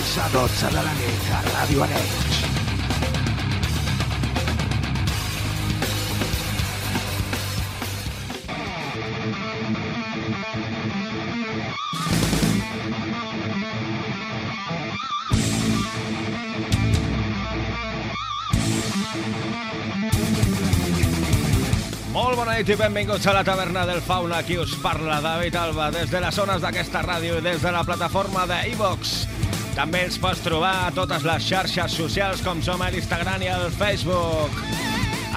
11 a 12 de la nit a Ràdio Arenys. Molt bona nit i benvinguts a la taverna del Fauna. Aquí us parla David Alba des de les zones d'aquesta ràdio i des de la plataforma de. També ens pots trobar a totes les xarxes socials com som a l'Instagram i al Facebook.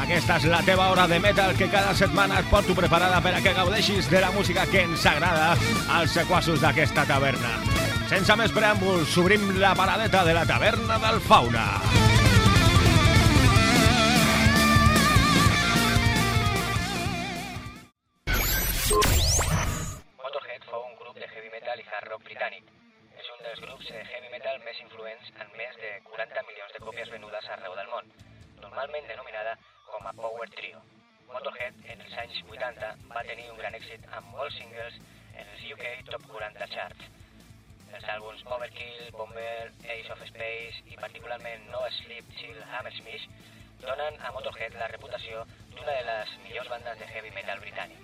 Aquesta és la teva hora de metal que cada setmana et porto preparada per a que gaudeixis de la música que ens agrada als sequassos d'aquesta taverna. Sense més preàmbuls, obrim la paradeta de la taverna del Fauna. Motorhead Space i particularment No Sleep Till Hammersmith donen a Motorhead la reputació d'una de les millors bandes de heavy metal britànic.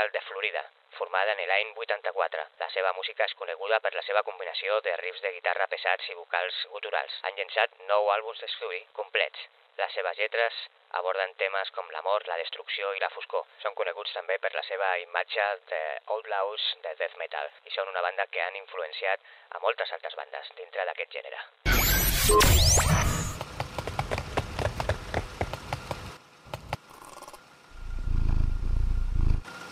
Metal de Florida, formada en l'any 84. La seva música és coneguda per la seva combinació de riffs de guitarra pesats i vocals guturals. Han llançat nou àlbums d'estudi complets. Les seves lletres aborden temes com l'amor, la destrucció i la foscor. Són coneguts també per la seva imatge de outlaws de death metal i són una banda que han influenciat a moltes altres bandes dintre d'aquest gènere.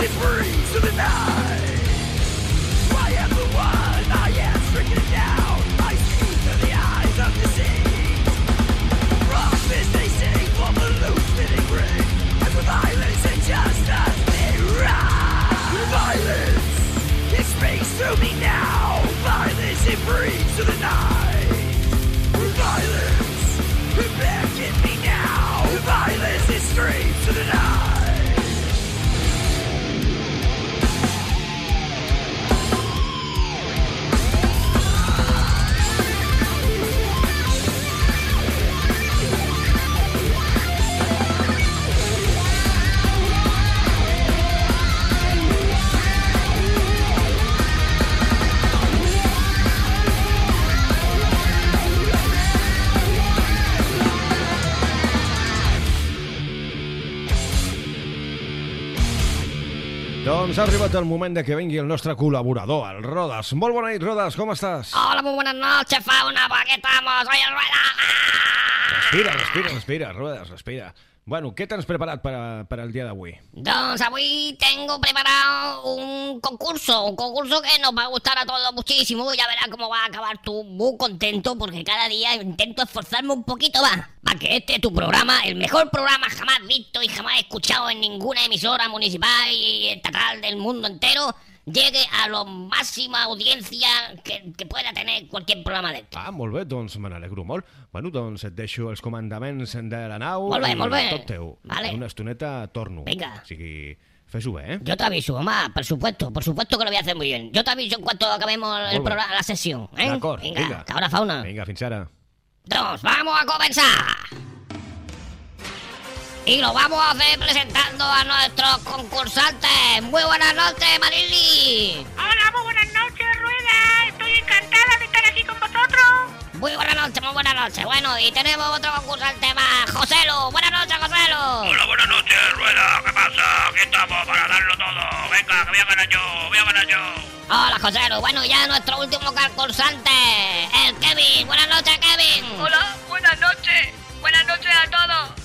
it breathes through the night. El moment de que vengui el nostre col·laborador, el Rodas. Molt bona nit, Rodas, com estàs? Hola, muy buenas noches, fauna, ¿para qué estamos? Soy el Rueda. Respira, respira, respira, Rodas, respira. Bueno, què tens preparat per, a, per al dia d'avui? Doncs avui tengo preparado un concurso, un concurso que nos va a gustar a todos muchísimo. Ya verás cómo va a acabar tú muy contento porque cada día intento esforzarme un poquito más para que este tu programa, el mejor programa jamás visto y jamás escuchado en ninguna emisora municipal y estatal del mundo entero, llegue a la máxima audiencia que, que pueda tener cualquier programa de Ah, molt bé, doncs me n'alegro molt. Bueno, doncs et deixo els comandaments de la nau Molt bé, i molt bé. tot teu. Vale. En una estoneta torno. Vinga. O sigui, fes-ho bé, eh? Yo te aviso, mamá, por supuesto, por supuesto que lo voy a hacer muy bien. Yo te aviso en cuanto acabemos el programa, la sesión, ¿eh? D'acord, Venga, vinga. que ahora fauna. Vinga, fins ara. Dos, vamos a comenzar. Y lo vamos a hacer presentando a nuestros concursantes. Muy buenas noches, Marili. Hola, muy buenas noches, Rueda. Estoy encantada de estar aquí con vosotros. Muy buenas noches, muy buenas noches. Bueno, y tenemos otro concursante más, Joselu. Buenas noches, Joselu. Hola, buenas noches, Rueda. ¿Qué pasa? Aquí estamos para darlo todo. Venga, que voy a ganar yo, voy a ganar yo. Hola, Joselu. Bueno, ya nuestro último concursante, el Kevin. Buenas noches, Kevin. Hola, buenas noches. Buenas noches a todos.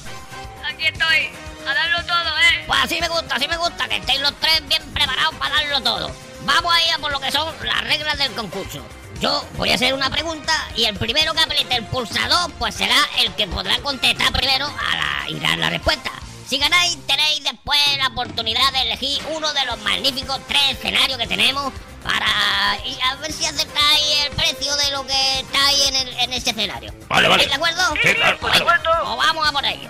Aquí estoy, a darlo todo, ¿eh? Pues así me gusta, así me gusta, que estéis los tres bien preparados para darlo todo. Vamos a ir a por lo que son las reglas del concurso. Yo voy a hacer una pregunta y el primero que apriete el pulsador, pues será el que podrá contestar primero a la, y dar la respuesta. Si ganáis, tenéis después la oportunidad de elegir uno de los magníficos tres escenarios que tenemos para y a ver si aceptáis el precio de lo que está ahí en, el- en ese escenario. Vale, vale. ¿Estáis ¿De acuerdo? Sí, claro, Venga, supuesto. Pues vamos a por ello.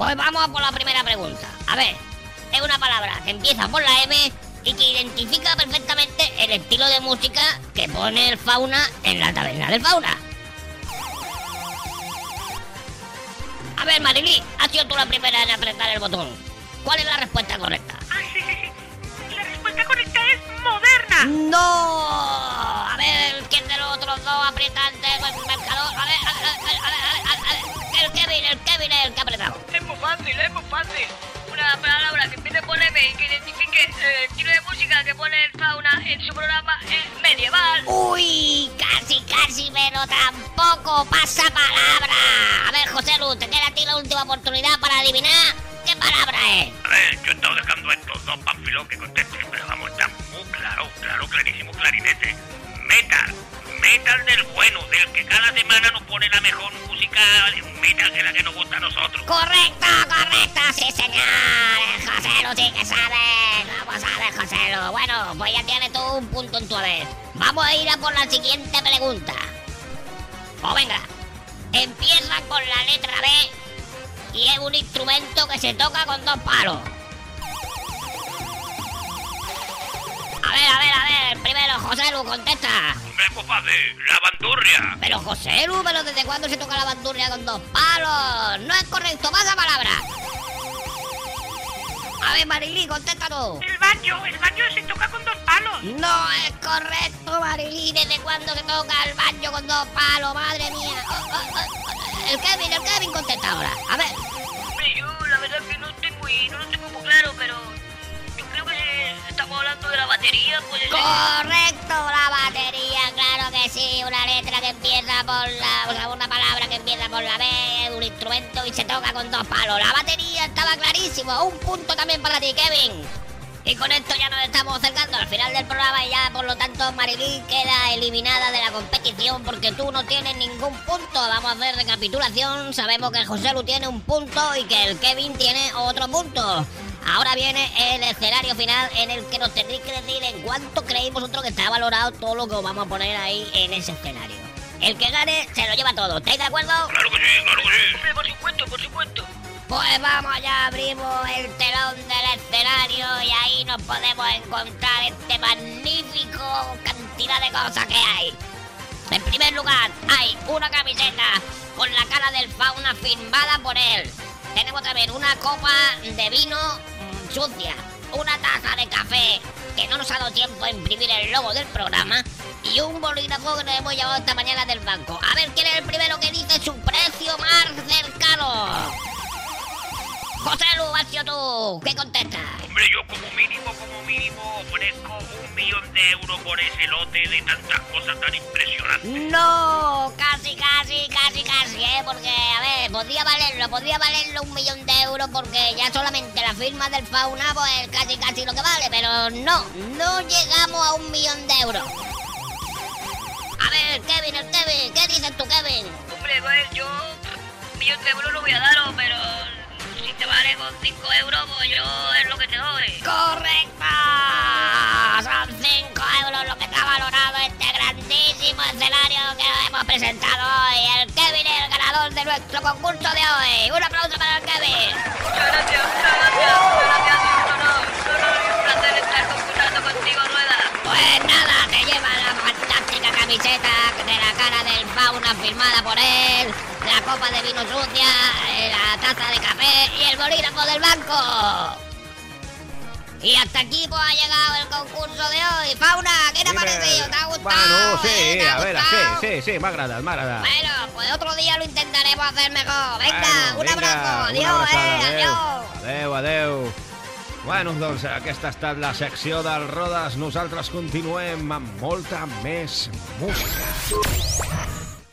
Pues vamos a por la primera pregunta. A ver, es una palabra que empieza por la M y que identifica perfectamente el estilo de música que pone el fauna en la taberna del fauna. A ver, Marily, has sido tú la primera en apretar el botón. ¿Cuál es la respuesta correcta? Ah. Correcta es moderna. ¡No! A ver, ¿quién de los otros dos aprietantes del mercador? A ver, a ver, a ver, a ver, a ver, a ver. El Kevin, el Kevin es el que ha apretado. Es muy fácil, es muy fácil. Una palabra que empiece por M y que identifique el estilo de música que pone el fauna en su programa es medieval. Uy, casi, casi, pero tampoco pasa palabra. A ver, José Luz, te queda a ti la última oportunidad para adivinar qué palabra es. A ver, yo he estado dejando a estos dos panfilos que contesten, pero vamos, está muy claro, claro, clarísimo, clarinete. Metal, metal del bueno, del que cada semana nos pone la mejor música metal que la que nos gusta a nosotros. Correcto, correcto, sí señor. José Lu sí que sabe. Vamos a ver, José Lu. Bueno, pues ya tienes tú un punto en tu haber. Vamos a ir a por la siguiente pregunta. O venga, empieza con la letra B y es un instrumento que se toca con dos palos. A ver, a ver, a ver, primero José Lu, contesta. Hombre, fácil, la bandurria. Pero José Lu, ¿pero desde cuándo se toca la bandurria con dos palos? No es correcto, más la palabra. A ver, Marilí, contéstanos. El banjo, el banjo se toca con dos palos. No es correcto, Marilí. ¿Desde cuándo se toca el baño con dos palos? Madre mía. Oh, oh, oh. El Kevin, el Kevin contesta ahora. A ver. Hombre, yo la verdad que no estoy muy, no lo tengo muy claro, pero estamos hablando de la batería, puede ser. Correcto, la batería, claro que sí. Una letra que empieza por la. O sea, una palabra que empieza por la B, un instrumento y se toca con dos palos. La batería estaba clarísimo. Un punto también para ti, Kevin. Y con esto ya nos estamos acercando al final del programa y ya por lo tanto Marilyn queda eliminada de la competición porque tú no tienes ningún punto. Vamos a hacer recapitulación. Sabemos que José Lu tiene un punto y que el Kevin tiene otro punto. Ahora viene el escenario final en el que nos tendréis que decir en cuánto creéis vosotros que está valorado todo lo que os vamos a poner ahí en ese escenario. El que gane se lo lleva todo. ¿Estáis de acuerdo? Claro que sí, claro que sí. Hombre, por supuesto, por supuesto. Pues vamos, ya abrimos el telón del escenario y ahí nos podemos encontrar este magnífico cantidad de cosas que hay. En primer lugar, hay una camiseta con la cara del fauna firmada por él. Tenemos también una copa de vino sucia, una taza de café que no nos ha dado tiempo a imprimir el logo del programa y un bolígrafo que nos hemos llevado esta mañana del banco. A ver quién es el primero que dice su precio más cercano. Tú. ¿Qué contestas? Hombre, yo como mínimo, como mínimo ofrezco un millón de euros por ese lote de tantas cosas tan impresionantes. No, casi, casi, casi, casi, ¿eh? Porque, a ver, podría valerlo, podría valerlo un millón de euros porque ya solamente la firma del fauna, pues casi, casi lo que vale, pero no, no llegamos a un millón de euros. A ver, Kevin, el Kevin, ¿qué dices tú, Kevin? Hombre, pues yo un millón de euros no voy a daros, pero si te vale con 5 euros, pues yo es lo que te doy. ¡Correcto! Son 5 euros lo que está valorado este grandísimo escenario que hemos presentado hoy. El Kevin es el ganador de nuestro concurso de hoy. Un aplauso para el Kevin. Muchas gracias, muchas gracias, muchas gracias, un honor, un honor y un placer estar concursando contigo, Rueda. Pues nada, camiseta de la cara del fauna firmada por él, la copa de vino sucia, eh, la taza de café y el bolígrafo del banco. Y hasta aquí pues ha llegado el concurso de hoy. Fauna, ¿qué te ha parecido? ¿Te ha gustado? Bueno, sí, eh? ¿Te ha a ver, gustado? sí, sí, sí, me agrada, me agrada. Bueno, pues otro día lo intentaremos hacer mejor. Venga, Bueno, un abrazo. Adiós, eh. Adiós. Adéu, adéu. Bueno, doncs aquesta ha estat la secció del Rodes. Nosaltres continuem amb molta més música.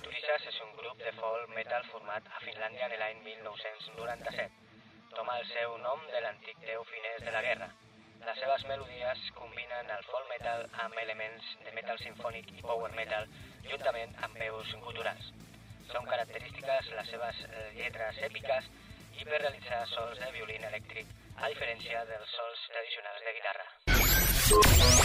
Turisas és un grup de folk metal format a Finlàndia en l'any 1997. Toma el seu nom de l'antic déu finès de la guerra. Les seves melodies combinen el folk metal amb elements de metal sinfònic i power metal, juntament amb veus guturals. Són característiques les seves eh, lletres èpiques i per realitzar sols de violín elèctric, a diferència dels sols tradicionals de guitarra.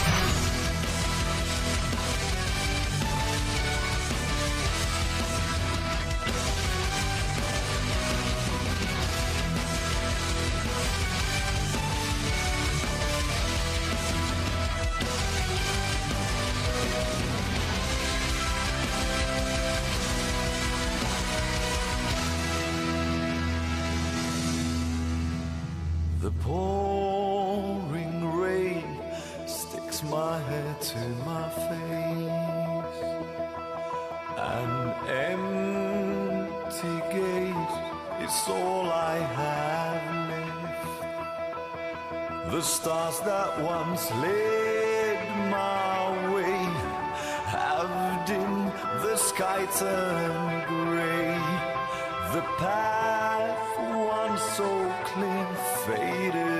Pouring rain sticks my head to my face. An empty gate is all I have left. The stars that once led my way have dimmed, the sky turned grey. The path once so clean faded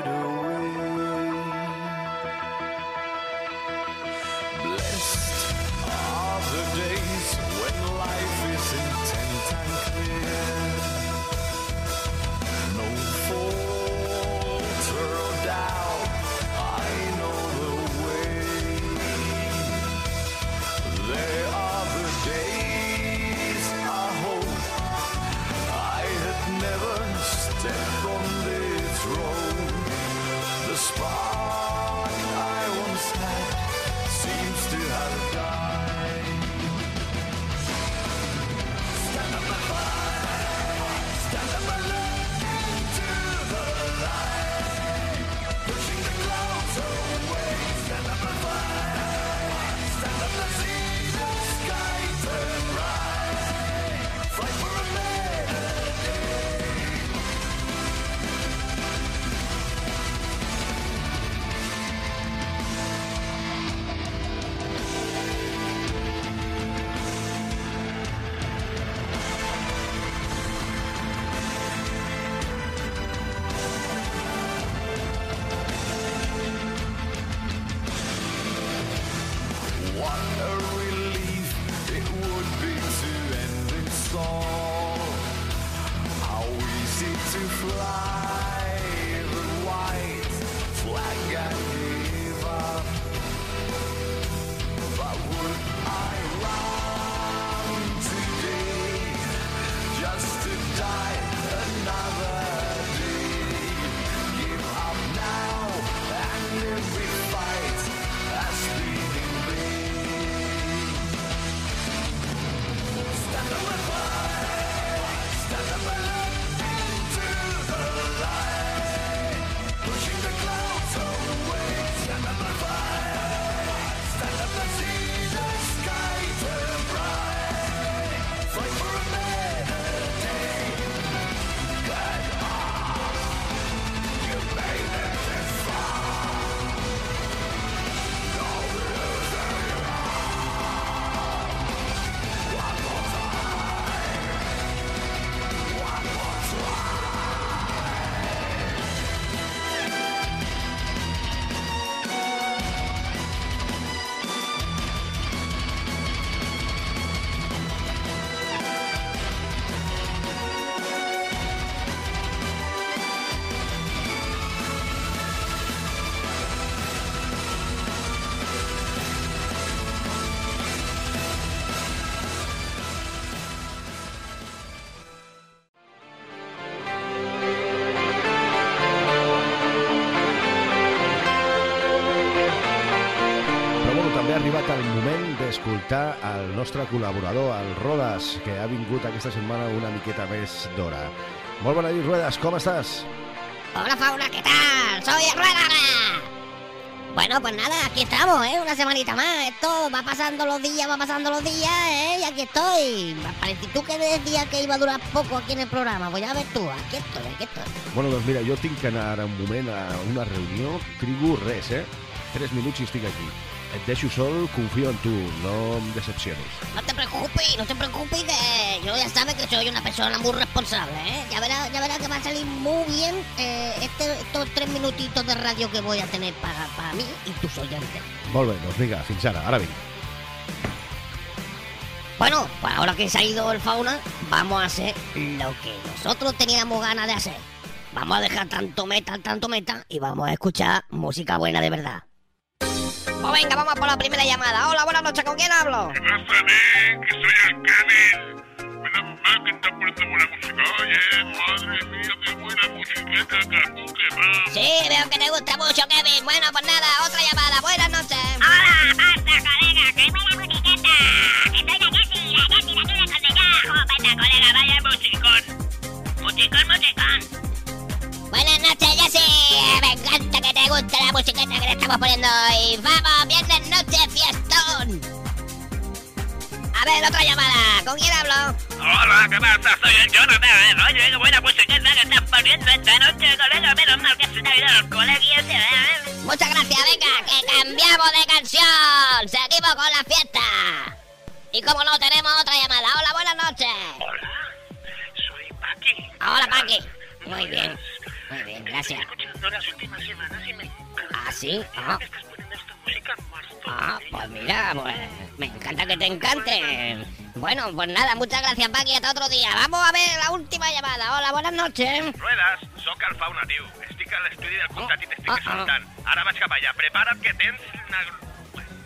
moment d'escoltar el nostre col·laborador, el Rodas, que ha vingut aquesta setmana una miqueta més d'hora. Molt bona nit, Ruedas, com estàs? Hola Fauna, ¿qué tal? Soy el Rueda. Bueno, pues nada, aquí estamos, ¿eh? Una semanita más. Esto va pasando los días, va pasando los días, ¿eh? Y aquí estoy. Parece tú que decías que iba a durar poco aquí en el programa. Pues ya ves tú, aquí estoy, aquí estoy. Bueno, doncs mira, jo tinc que anar ara un moment a una reunió, trigo res, eh? Tres minuts i estic aquí. Deixo sol, confio en tu, no em decepcionis. No te preocupes, no te preocupes, que yo ya sabes que soy una persona muy responsable, ¿eh? Ya verás, ya verás que va a salir muy bien eh, este- estos tres minutitos de radio que voy a tener para, para mí y tus oyentes. Bé, doncs vinga, fins ara, ara vinc. Bueno, pues ahora que se ha ido el fauna, vamos a hacer lo que nosotros teníamos ganas de hacer. Vamos a dejar tanto metal, tanto metal y vamos a escuchar música buena de verdad. Pues venga, vamos por la primera llamada. Hola, buenas noches, ¿con quién hablo? Pásame, que soy el. Menos mal que está poniendo buena música. Oye, madre mía, qué buena musiqueta, que va. Sí, veo que te gusta mucho, Kevin. Bueno, pues nada, otra llamada. Buenas noches. Hola, basta, colega, que buena musiqueta. Que soy la Jessie, la Jessie de aquí de Cornellá. Vaya, colega, vaya musicón. Musicón, musicón. Buenas noches, Jessy. Me encanta que te guste la musiqueta que le estamos poniendo hoy. Vamos, ver, otra llamada. ¿Con quién hablo? Hola, ¿qué pasa? Soy el Jonathan. Oye, qué buena musiqueta que estás poniendo esta noche, colega. Menos mal que se te ha ido ¿eh? Muchas gracias, venga, que cambiamos de canción. Seguimos con la fiesta. Y como no, tenemos otra llamada. Hola, buenas noches. Hola, soy Paqui. Hola, Paqui. Muy bien, muy bien, gracias. escuchando las últimas semanas y me encanta. ¿Ah, sí? Ah, Estás poniendo esta música más ah, pues mira, pues me encanta que te encante. Bueno, pues nada, muchas gracias, Paqui. Hasta otro día. Vamos a ver la última llamada. Hola, buenas noches. Ruedas, sóc el Fauna, tio. Estic a l'estudi del comtat i t'estic Ah, ah. escoltant. Ara vaig cap allà. Prepara't que tens una...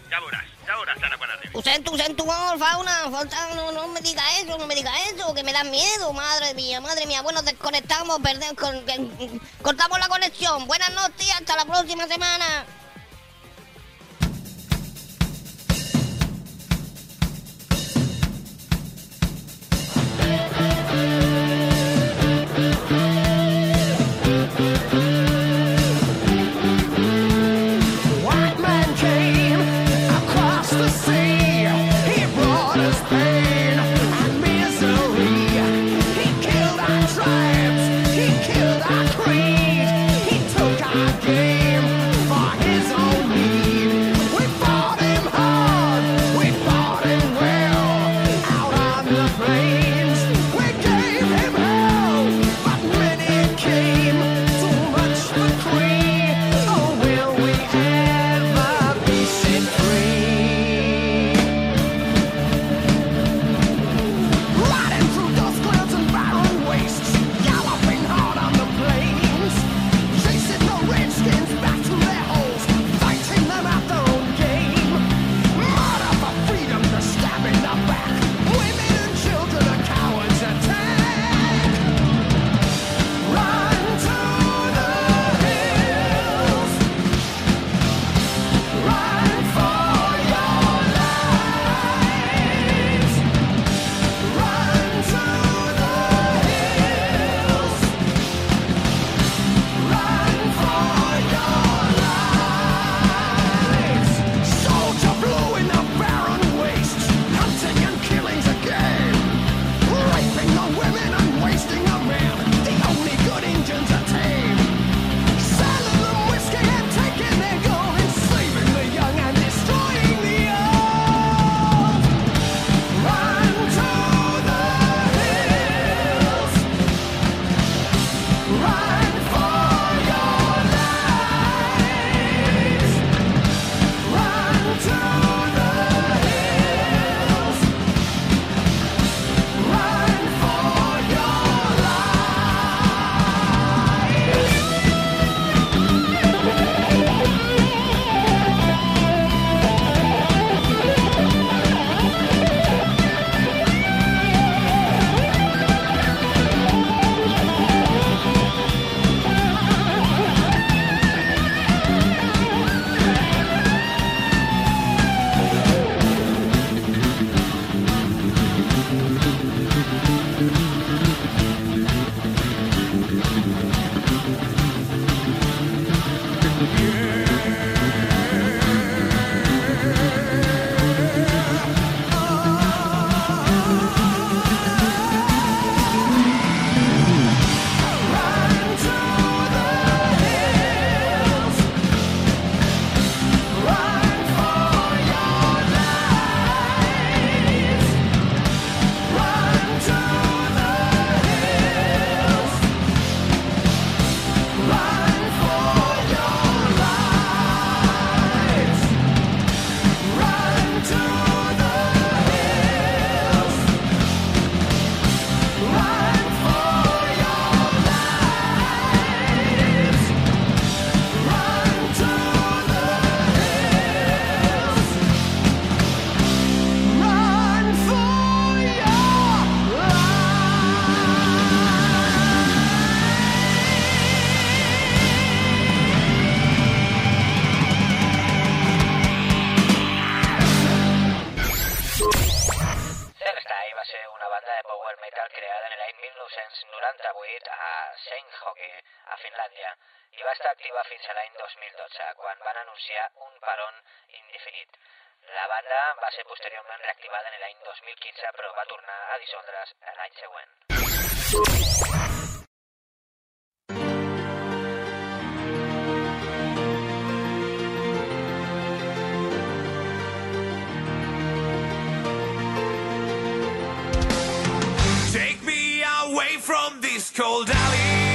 Ja veuràs, ja veuràs ara quan arribi. Ho sento, ho sento, oh, fauna, falta, no, no me diga eso, no me diga eso, que me da miedo, madre mía, madre mía. Bueno, desconectamos, perdemos, con- con- cortamos la conexión. Buenas noches, hasta la próxima semana. posteriorment reactivada en l'any 2015 però va tornar a dissoldre's l'any següent. Take me away from this cold alley.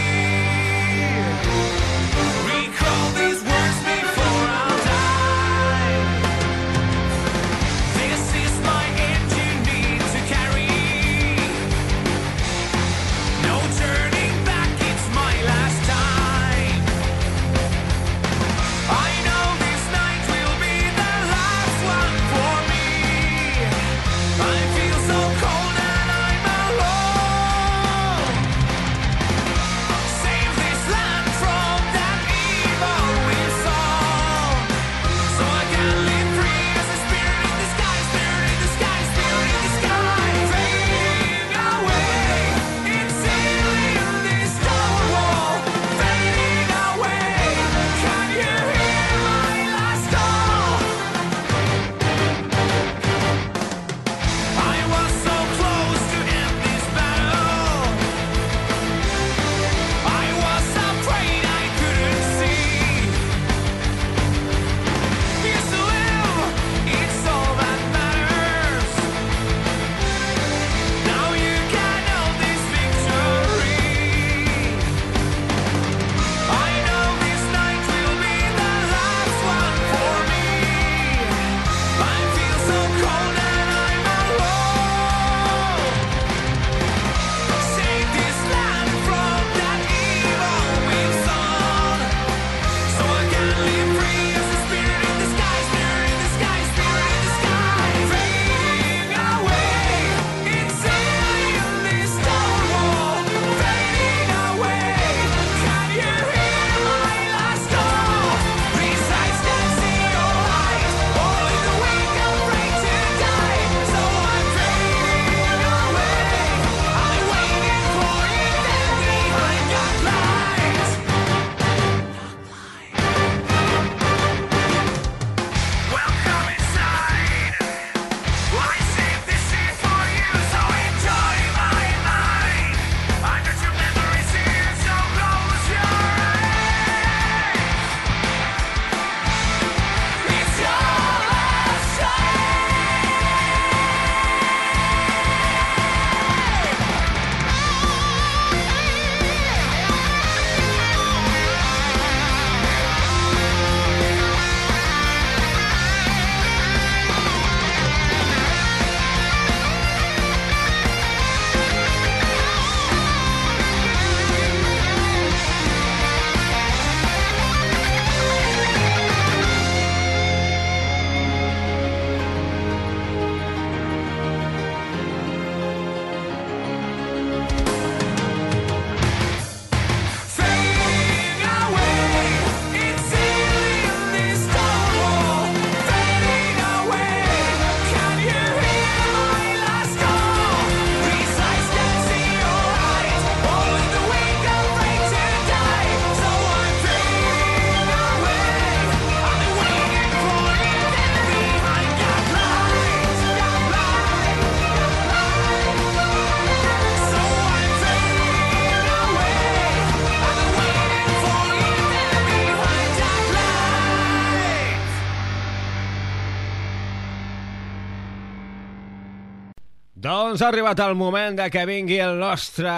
arribat el moment de que vingui el nostre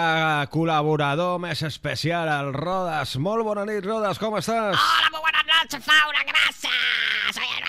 col·laborador més especial, el Rodas. Molt bona nit, Rodas, com estàs? Hola, molt bona nit, Faura, gràcies! Soy el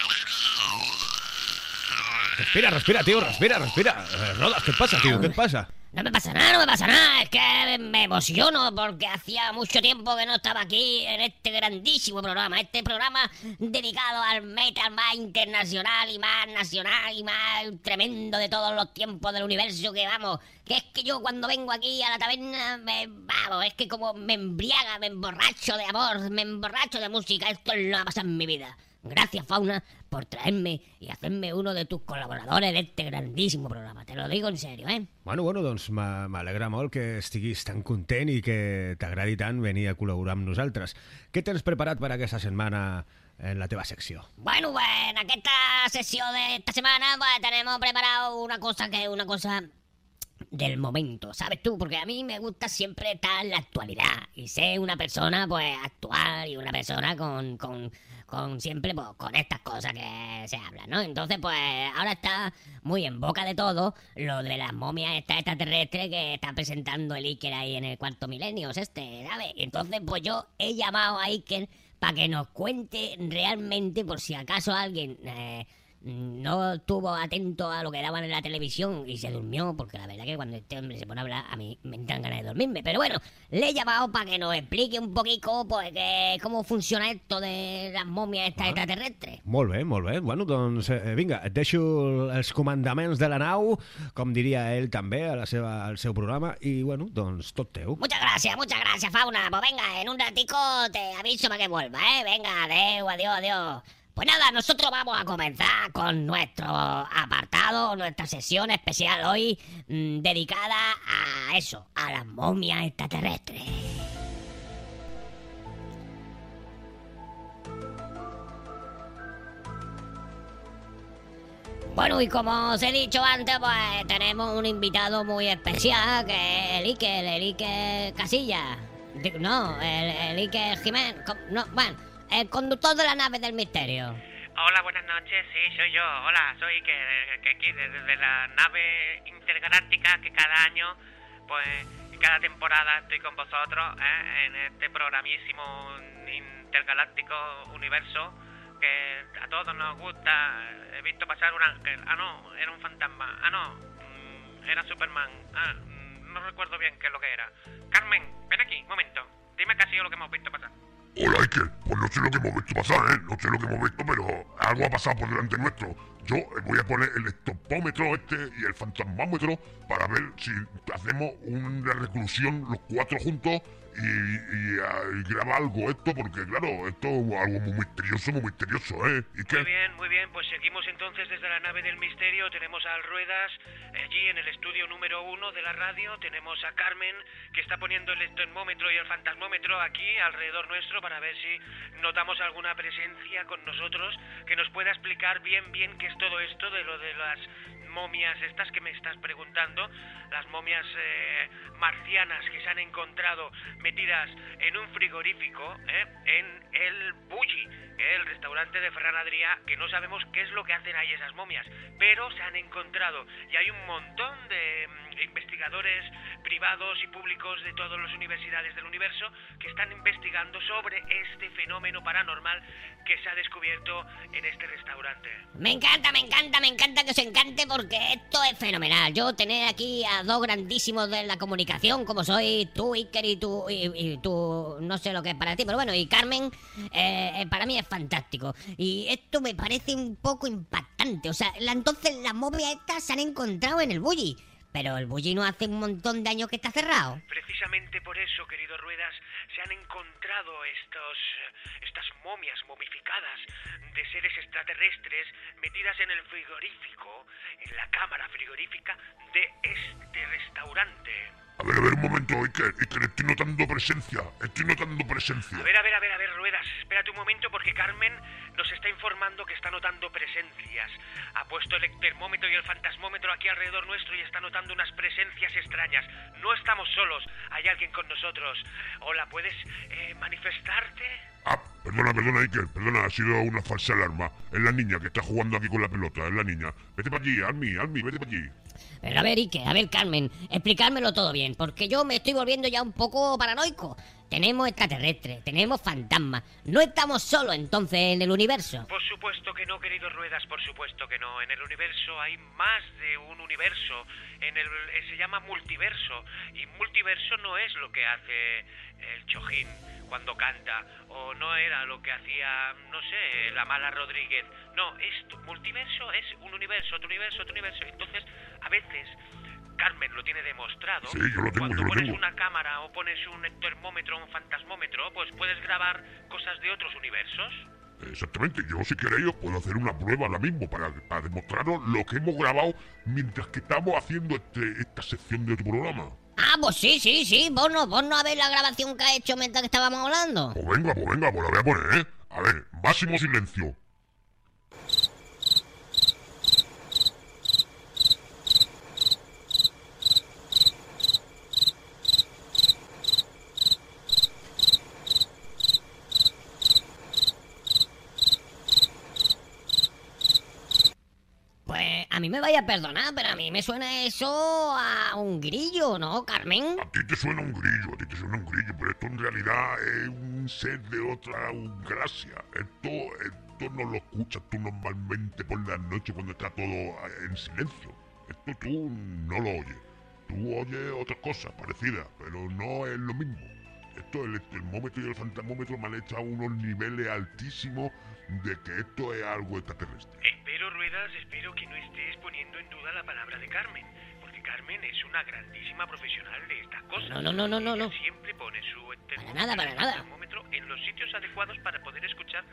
Respira, respira, tio, respira, respira. Eh, Rodas, què et passa, tio? Què et passa? No me pasa nada, no me pasa nada. Es que me emociono porque hacía mucho tiempo que no estaba aquí en este grandísimo programa. Este programa dedicado al metal más internacional y más nacional y más tremendo de todos los tiempos del universo que vamos. Que es que yo cuando vengo aquí a la taberna me vamos, es que como me embriaga, me emborracho de amor, me emborracho de música. Esto es lo que ha pasado en mi vida. Gracias, Fauna, por traerme y hacerme uno de tus colaboradores de este grandísimo programa. Te lo digo en serio, ¿eh? Bueno, bueno, doncs m'a- m'alegra molt que estiguis tan content i que t'agradi tant venir a col·laborar amb nosaltres. Què tens preparat per aquesta setmana en la teva secció? Bueno, pues en esta sesión de esta semana pues tenemos preparado una cosa que es una cosa del momento, ¿sabes tú? Porque a mí me gusta siempre estar en la actualidad y ser una persona pues actual y una persona con, con, con siempre pues con estas cosas que se hablan, ¿no? Entonces pues ahora está muy en boca de todo lo de las momias esta que está presentando el Iker ahí en el cuarto milenio, este, ¿sabes? Entonces pues yo he llamado a Iker para que nos cuente realmente por si acaso alguien eh, no estuvo atento a lo que daban en la televisión y se durmió, porque la verdad que cuando este hombre se pone a hablar, a mí me entran ganas de dormirme. Pero bueno, le he llamado para que nos explique un poquito pues, que, cómo funciona esto de las momias estas extraterrestres. Molt bé, molt bé. Bueno, doncs eh, vinga, et deixo els comandaments de la nau, com diria ell també a la seva, al seu programa, i bueno, doncs tot teu. Muchas gracias, muchas gracias, Fauna. Pues venga, en un ratico te aviso para que vuelva, ¿eh? Venga, adeu, adiós, adiós. Pues nada, nosotros vamos a comenzar con nuestro apartado, nuestra sesión especial hoy mm, dedicada a eso, a las momias extraterrestres. Bueno, y como os he dicho antes, pues tenemos un invitado muy especial, que es el Iker, el Iker Casilla. No, el, el Iker Jiménez. No, bueno, el conductor de la nave del misterio. Hola, buenas noches, sí, soy yo. Hola, soy que, que aquí desde la nave intergaláctica que cada año, pues, cada temporada estoy con vosotros ¿eh? en este programísimo intergaláctico universo que a todos nos gusta. He visto pasar un ángel. Ah, no, era un fantasma. Ah, no, mm, era Superman. Ah, mm, no recuerdo bien qué es lo que era. Carmen, ven aquí, un momento. Dime qué ha sido lo que hemos visto pasar. Hola, Iker. Pues no sé lo que hemos visto pasar, ¿eh? No sé lo que hemos visto, pero algo ha pasado por delante nuestro. Yo voy a poner el estopómetro este y el fantasmómetro para ver si hacemos una reclusión los cuatro juntos y, y, y graba algo esto, porque claro, esto es algo muy misterioso, muy misterioso, ¿eh? Muy Iker. bien, muy bien, pues seguimos entonces desde la nave del misterio, tenemos a Ruedas allí en el estudio número uno de la radio, tenemos a Carmen que está poniendo el termómetro y el fantasmómetro aquí alrededor nuestro para ver si notamos alguna presencia con nosotros que nos pueda explicar bien bien qué es todo esto de lo de las momias estas que me estás preguntando, las momias eh, marcianas que se han encontrado metidas en un frigorífico ¿eh? en el Bulli, el restaurante de Ferran Adrià, que no sabemos qué es lo que hacen ahí esas momias, pero se han encontrado y hay un montón de mm, investigadores privados y públicos de todas las universidades del universo que están investigando sobre este fenómeno paranormal que se ha descubierto en este restaurante. Me encanta, me encanta, me encanta que os encante porque esto es fenomenal. Yo tener aquí a dos grandísimos de la comunicación como soy tú, Iker, y tú, y, y tú, no sé lo que es para ti, pero bueno, y Carmen, eh, eh, para mí es fantástico. Y esto me parece un poco impactante. O sea, entonces las momias estas se han encontrado en el Bulli. Pero el Bulli no hace un montón de años que está cerrado. Precisamente por eso, querido Ruedas, se han encontrado estos, estas momias momificadas de seres extraterrestres metidas en el frigorífico, en la cámara frigorífica de este restaurante. A ver, a ver, un momento, Iker. Iker, estoy notando presencia. Estoy notando presencia. A ver, a ver, a ver, a ver, Ruedas, espérate un momento porque Carmen nos está informando que está notando presencias. Ha puesto el termómetro y el fantasmómetro aquí alrededor nuestro y está notando unas presencias extrañas. No estamos solos, hay alguien con nosotros. Hola, ¿puedes eh, manifestarte? Ah, perdona, perdona, Iker. Perdona, ha sido una falsa alarma. Es la niña que está jugando aquí con la pelota. Es la niña. Vete para allí, Almi, Almi, vete para allí. Pero a ver, Ike, a ver, Carmen, explicármelo todo bien, porque yo me estoy volviendo ya un poco paranoico. Tenemos extraterrestres, tenemos fantasmas. No estamos solos entonces en el universo. Por supuesto que no, querido Ruedas, por supuesto que no. En el universo hay más de un universo. En el, eh, se llama multiverso. Y multiverso no es lo que hace el Chojín cuando canta. O no era lo que hacía, no sé, la mala Rodríguez. No, esto, multiverso es un universo, otro universo, otro universo. Entonces, a veces... Carmen lo tiene demostrado. Sí, yo lo tengo, Cuando yo lo pones tengo. una cámara o pones un termómetro, un fantasmómetro, pues puedes grabar cosas de otros universos. Exactamente, yo si queréis os puedo hacer una prueba ahora mismo para, para demostraros lo que hemos grabado mientras que estamos haciendo este, esta sección de tu programa. Ah, pues sí, sí, sí. Vos no, vos no habéis la grabación que ha hecho mientras que estábamos hablando. Pues venga, pues venga, pues la voy a poner, ¿eh? A ver, máximo silencio. Pues a mí me vaya a perdonar, pero a mí me suena eso a un grillo, ¿no, Carmen? A ti te suena un grillo, a ti te suena un grillo, pero esto en realidad es un ser de otra galaxia. Esto, esto no lo escuchas tú normalmente por la noche cuando está todo eh, en silencio. Esto tú no lo oyes. Tú oyes otras cosas parecidas, pero no es lo mismo. Esto, el termómetro y el fantasmómetro me han echado unos niveles altísimos de que esto es algo extraterrestre. Espero, Ruedas, espero que no estés poniendo en duda la palabra de Carmen. Porque Carmen es una grandísima profesional de estas cosas. No, no, no, no, no, no. Siempre pone su Para nada, para nada. termómetro en los sitios adecuados para poder escuchar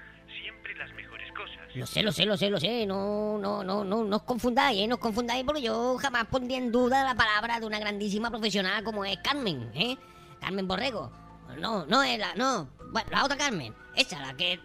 siempre las mejores cosas. Lo sé, lo sé, lo sé, lo sé. No, no, no, no, no os confundáis, ¿eh? No os confundáis porque yo jamás pondría en duda la palabra de una grandísima profesional como es Carmen, ¿eh? Carmen Borrego. No, no es la, no. Bueno, la otra Carmen. Esa, la que... Eh,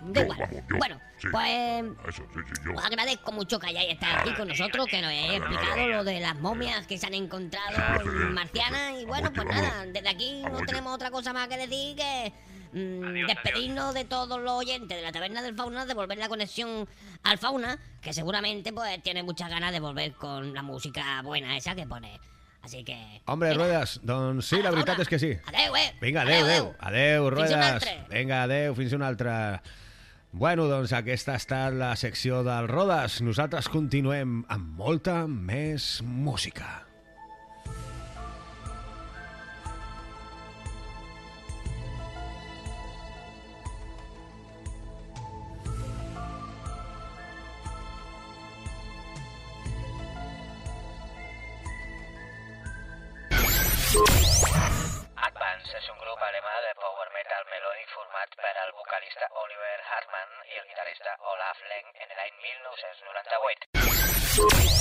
da Yo, igual. vamos, yo, Bueno, sí. pues... Eso, sí, sí, yo. Os agradezco mucho que hayáis estado aquí con nosotros, que nos hayáis explicado lo de las momias que se han encontrado en marcianas. Y bueno, pues nada, desde aquí no tenemos otra cosa más que decir que mm, Adiós, despedirnos de todos los oyentes de la taberna del fauna, devolver la conexión al fauna, que seguramente pues tiene muchas ganas de volver con la música buena esa que pone. Así que... Hombre, venga, Ruedas, doncs sí, la veritat és que sí. Adeu, eh? Vinga, adeu, adeu. Adeu, Ruedas. Vinga, adeu, fins una altra. Bueno, doncs aquesta ha estat la secció del Rodes. Nosaltres continuem amb molta més música. Hartmann i el guitarrista Olaf Leng en l'any 1998.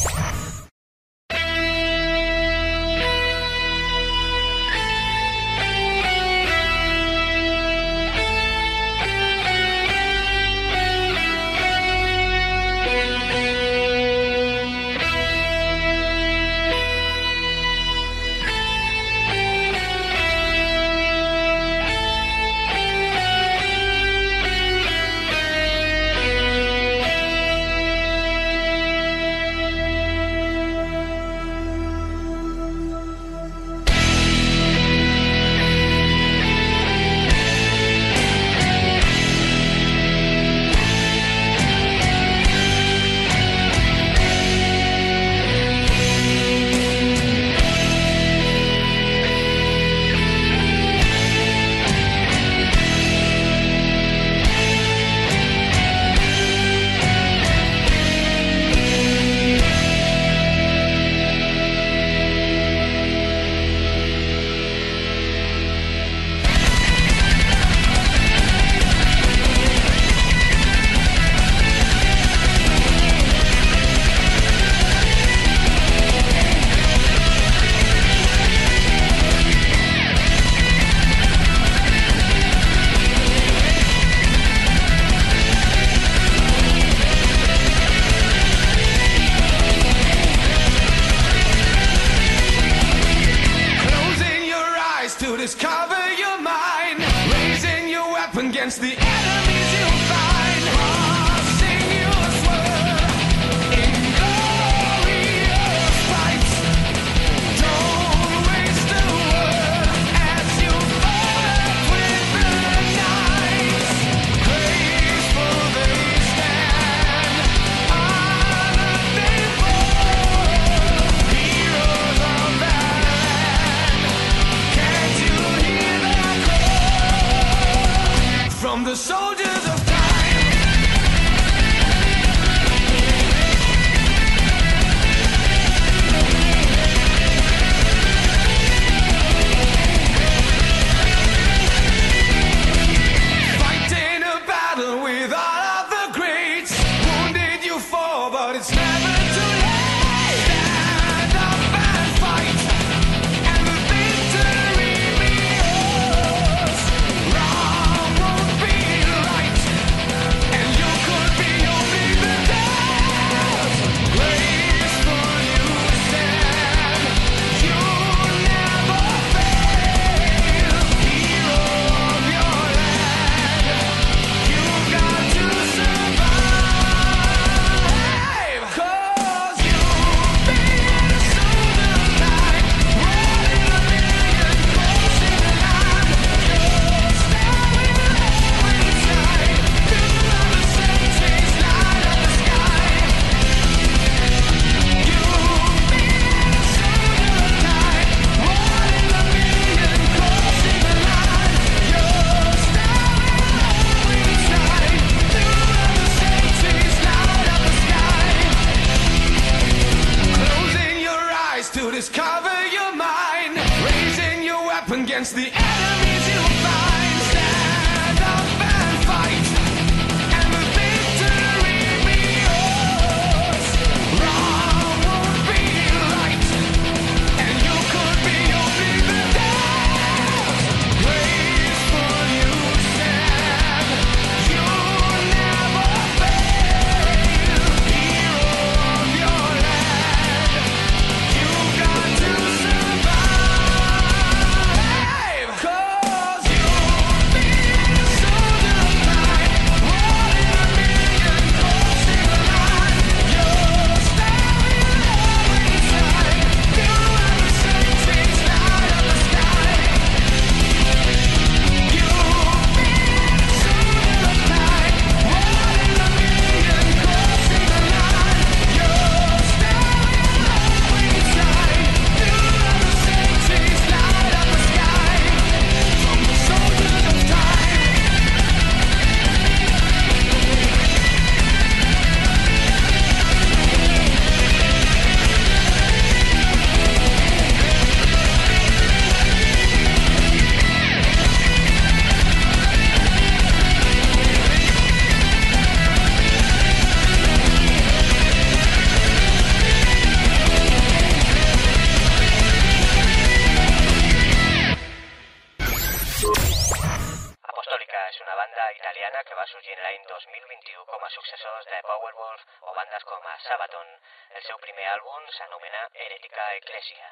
Heretica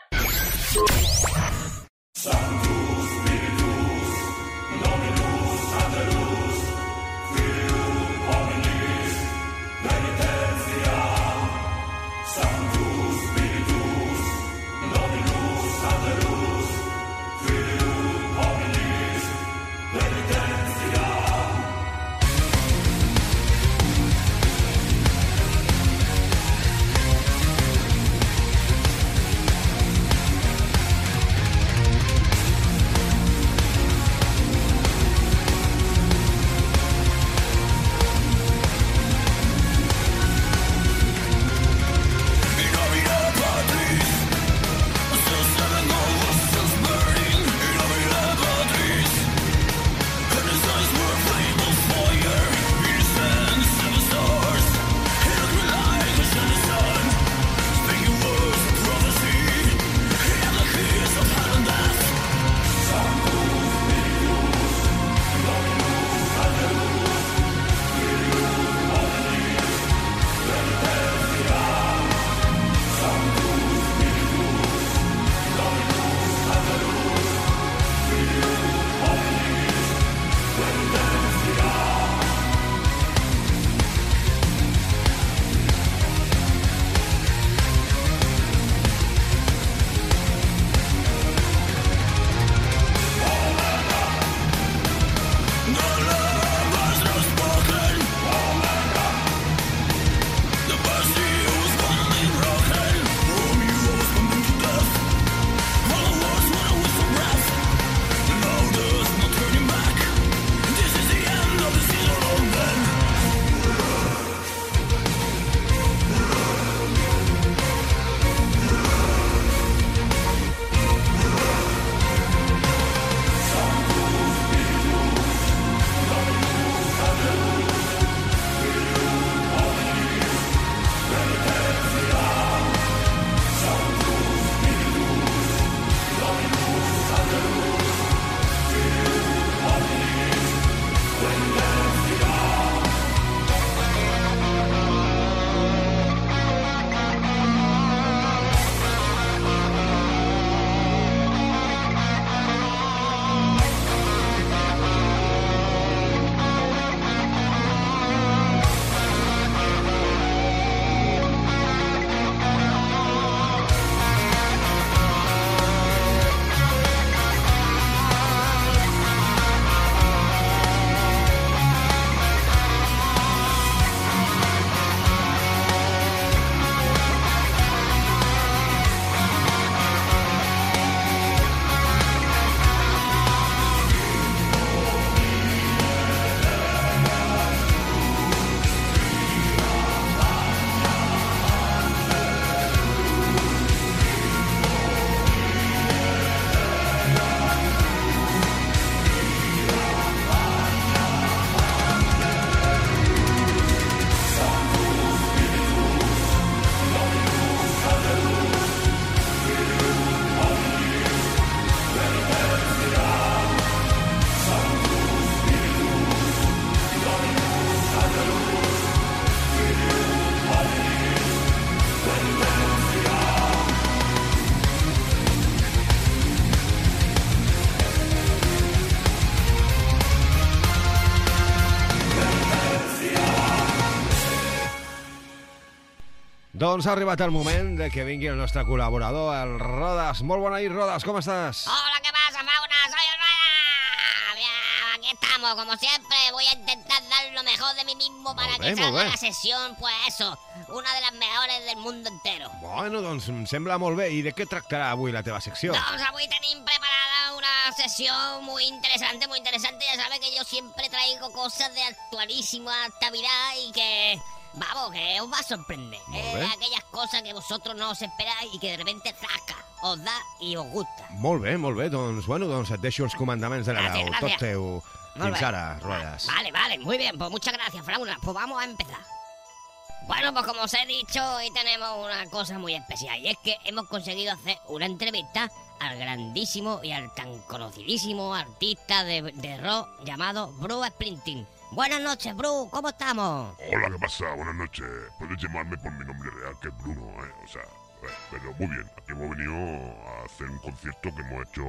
Doncs ha arribat el moment de que vingui el nostre col·laborador, el Rodas. Molt bona nit, Rodas, com estàs? Hola, ¿qué pasa, fauna? Soy el aquí estamos, como siempre. Voy a intentar dar lo mejor de mí mismo para Molt que bé, molt salga la sesión, pues eso, una de las mejores del mundo entero. Bueno, doncs em sembla molt bé. I de què tractarà avui la teva secció? Doncs avui tenim preparada una sesión muy interesante, muy interesante. Ya sabes que yo siempre traigo cosas de actualísima actualidad y que, vamos, que os va a sorprender. Molt Eh, aquellas cosas que vosotros no os esperáis y que de repente zasca, os da y os gusta. Molt bé, molt bé. Doncs, bueno, doncs et deixo els comandaments de la Gràcies, veu. gràcies. Tot teu. Molt Fins bé. ara, Rodas. Vale, vale, muy bien, pues muchas gracias, Frauna. Pues vamos a empezar. Bueno, pues como os he dicho, hoy tenemos una cosa muy especial y es que hemos conseguido hacer una entrevista al grandísimo y al tan conocidísimo artista de, de rock llamado Bruce Springsteen. Buenas noches, Bruce, ¿cómo estamos? Hola, ¿qué pasa? Buenas noches. Puedes llamarme por mi nombre real, que es Bruno, ¿eh? O sea, eh, pero muy bien. Aquí hemos venido a hacer un concierto que hemos hecho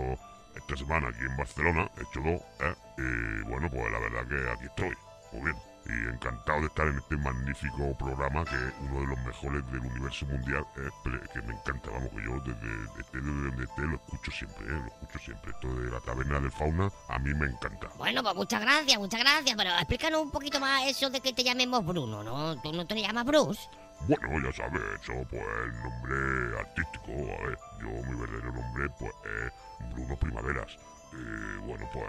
esta semana aquí en Barcelona. He hecho dos, ¿eh? Y bueno, pues la verdad que aquí estoy. Muy bien. Y encantado de estar en este magnífico programa que es uno de los mejores del universo mundial, ¿eh? Que me encanta, vamos, que yo desde, desde donde esté lo escucho siempre, ¿eh? Lo escucho siempre. Esto de la taberna del fauna a mí me encanta. Bueno, pues muchas gracias, muchas gracias, pero explícanos un poquito más eso de que te llamemos Bruno, ¿no? ¿Tú no te llamas Bruce? Bueno, ya sabes, eso pues el nombre artístico, a ver, yo mi verdadero nombre pues es Bruno Primaveras. Y bueno, pues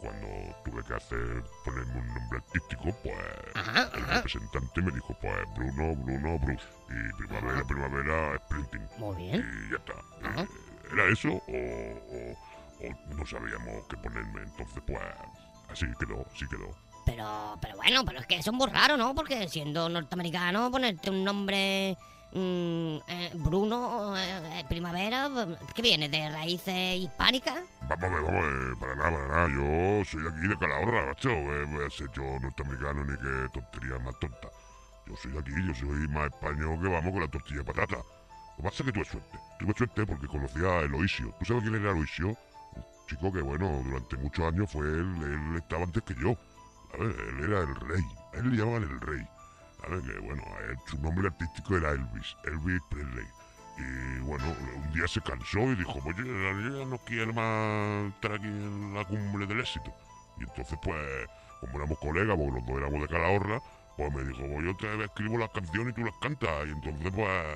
cuando tuve que hacer ponerme un nombre artístico, pues Ajá, el ajá. representante me dijo pues Bruno, Bruno, Bruce. Y Primavera, Primavera, Sprinting. Muy bien. Y ya está. Eh, ¿Era eso o, o- o no sabíamos qué ponerme? Entonces pues así quedó, sí quedó. Pero, pero bueno, pero es que eso es muy raro, ¿no? Porque siendo norteamericano, ponerte un nombre mm, eh, Bruno, eh, Primavera, ¿qué viene? ¿De raíces hispánicas? Vamos a ver, vamos a ver, para nada, para nada. Yo soy aquí de Calahorra, macho. Eh, voy a ser yo norteamericano ni qué tontería más tonta. Yo soy aquí, yo soy más español que vamos con la tortilla de patata. Lo que pasa es que tuve suerte. Tuve suerte porque conocía a Eloisio. ¿Tú sabes quién era Eloisio? Un chico que, bueno, durante muchos años fue él, él estaba antes que yo. ¿Sabes? Él era el rey. A él le llamaban el rey. Que, bueno, él- su nombre artístico era Elvis. Elvis Presley. Y bueno, un día se cansó y dijo, oye, yo ya no quiero más estar aquí en la cumbre del éxito. Y entonces, pues, como éramos colegas, porque los dos éramos de Calahorra, pues me dijo, pues yo te escribo las canciones y tú las cantas. Y entonces, pues,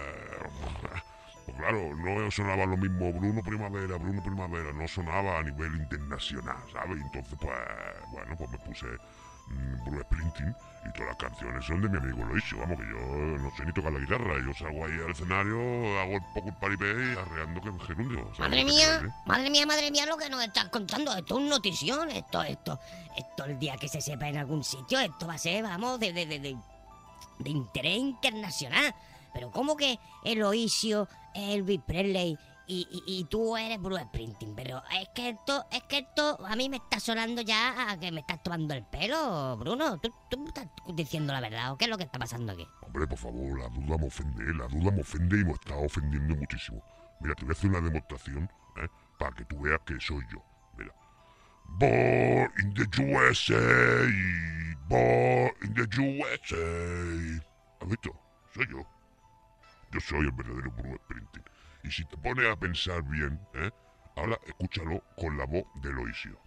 pues claro, no sonaba lo mismo Bruno Primavera, Bruno Primavera, no sonaba a nivel internacional, ¿sabes? Entonces, pues, bueno, pues me puse mm, Bruce Springsteen y todas las canciones son de mi amigo Loisio. Vamos, que yo no sé ni tocar la guitarra. Yo salgo ahí al escenario, hago el poco el paripé y arreando que me gerundio. ¿sabes Madre mía, madre mía, madre mía, lo que nos estás contando. Esto es notición, esto, esto, esto el día que se sepa en algún sitio, esto va a ser, vamos, de, de, de, de, de interés internacional. Pero ¿cómo que Eloisio, Elvis Presley y, y, y tú eres Bruce Springsteen? Pero es que esto, es que esto a mí me está sonando ya a que me estás tomando el pelo, Bruno. ¿Tú, tú me estás diciendo la verdad o qué es lo que está pasando aquí? Hombre, por favor, la duda me ofende, la duda me ofende y me está ofendiendo muchísimo. Mira, te voy a hacer una demostración, ¿eh? Para que tú veas que soy yo. Mira. Born in the USA, born in the USA. ¿Has visto? Soy yo. Yo soy el verdadero Bruce Springsteen. Y si te pones a pensar bien, ¿eh? Ahora escúchalo con la voz de Loisio.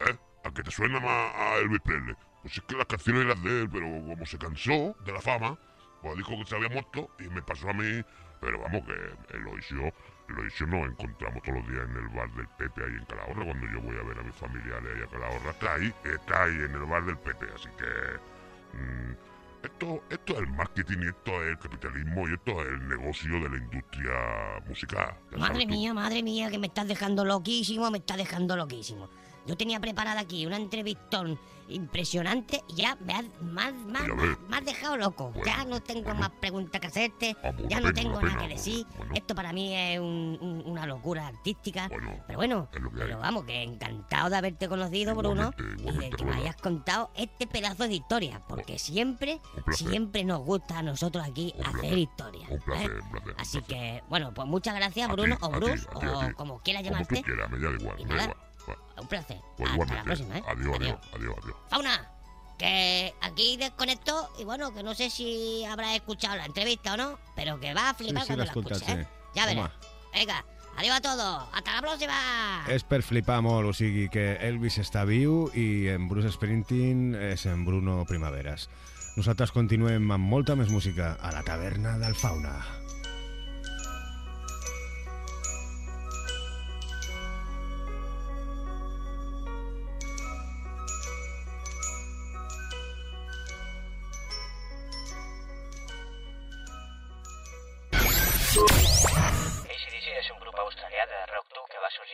¿Eh? ¿A que te suena más a Elvis Presley? Pues es que las canciones eran de él, pero como se cansó de la fama, pues dijo que se había muerto y me pasó a mí. Pero vamos, que Eloisio, Eloisio nos encontramos todos los días en el bar del Pepe ahí en Calahorra. Cuando yo voy a ver a mis familiares ahí a Calahorra, está ahí, está ahí en el bar del Pepe. Así que. mm, esto, esto es el marketing y esto es el capitalismo y esto es el negocio de la industria musical. Madre mía, madre mía, que me estás dejando loquísimo, me estás dejando loquísimo. Yo tenía preparada aquí una entrevistón impresionante ya me has, más, más, me has dejado loco. Bueno, ya no tengo bueno. más preguntas que hacerte, ya no tengo nada pena. que decir. Bueno. Esto para mí es un- un- una locura artística. Pero bueno, pero vamos, que encantado de haberte conocido, Bruno, Igualmente, y de que me hayas contado este pedazo de historia, porque siempre, siempre nos gusta a nosotros aquí Un hacer placer. historia. Un ¿eh? placer, placer. Así que, bueno, pues muchas gracias, ti, Bruno, o Bruce, ti, o ti. como quieras Como llamarte. tú quieras, me da igual, me da igual. Un placer. Pues Hasta la próxima, ¿eh? Adiós, adiós, adiós, adiós. Fauna, que aquí desconecto y bueno, que no sé si habrás escuchado la entrevista o no, pero que va a flipar Sí, sí, cuando la escuches, escoltat, ¿eh? sí. Ya verás. Venga, adiós a todos. Hasta la próxima. És per flipar molt, o sigui que Elvis està viu i en Bruce Springsteen és en Bruno Primaveras. Nosaltres continuem amb molta més música a la taverna del Fauna.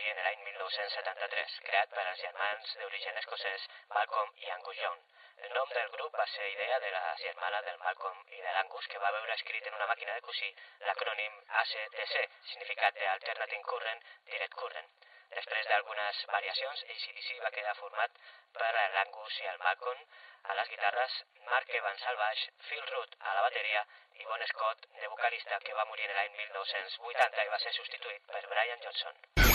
Sorgir l'any 1973, creat per als germans d'origen escocès Malcolm i Angus Young. El nom del grup va ser idea de la germana del Malcolm i de l'Angus que va veure escrit en una màquina de cosir l'acrònim ACDC, significat d'Alternating Current, Direct Current. Després d'algunes variacions, ACDC va quedar format per l'Angus i el Malcolm a les guitarres, Mark Evans al baix, Phil Root a la bateria i Bon Scott de vocalista que va morir l'any 1980 i va ser substituït per Brian Johnson.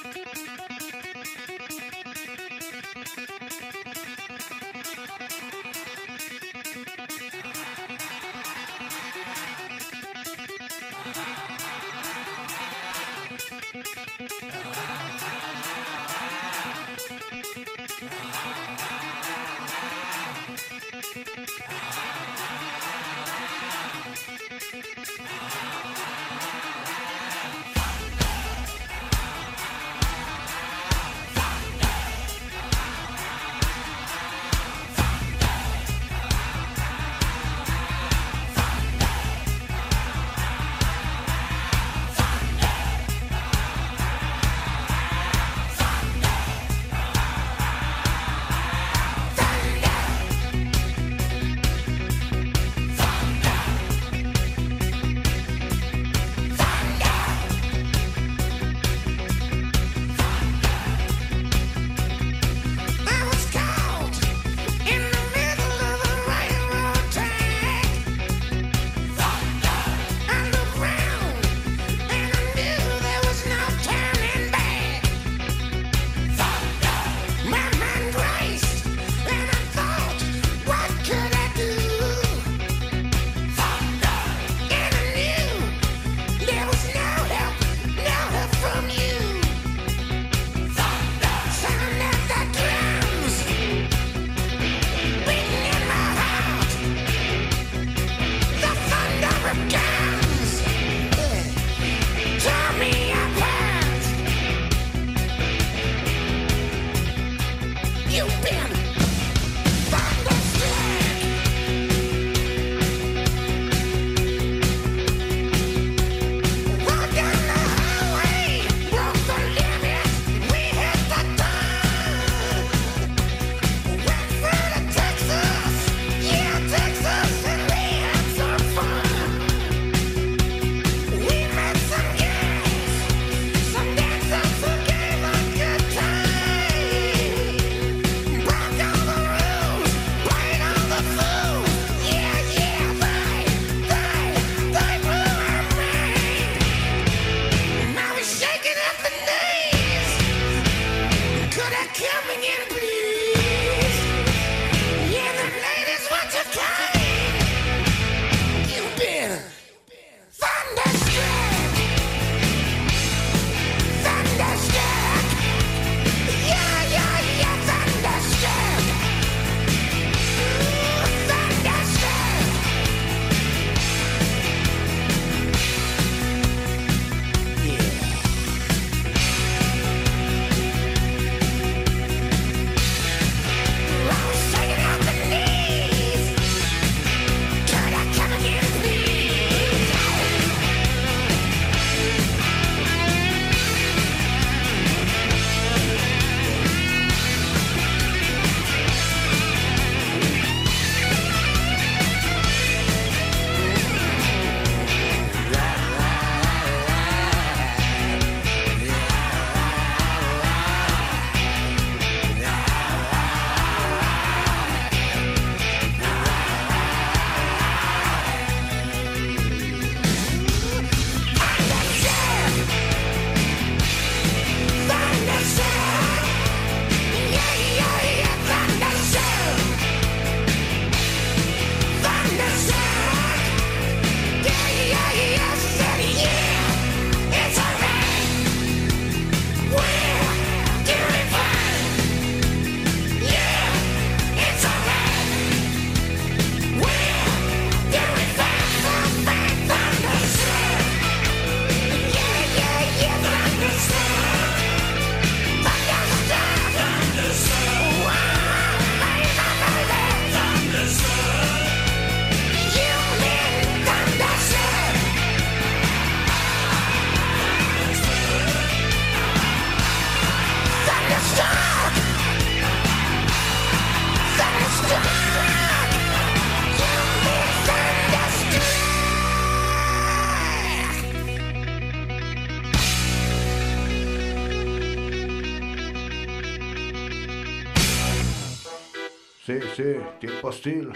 hostil.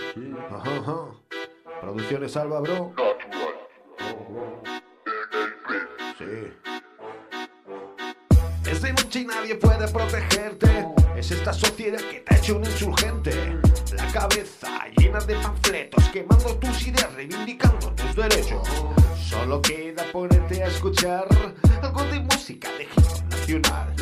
Ajá, ajá. Producciones Alba, bro. Sí. Es de noche y nadie puede protegerte. Es esta sociedad que te ha hecho un insurgente. La cabeza llena de panfletos, quemando tus ideas, reivindicando tus derechos. Solo queda ponerte a escuchar algo de música de hip nacional.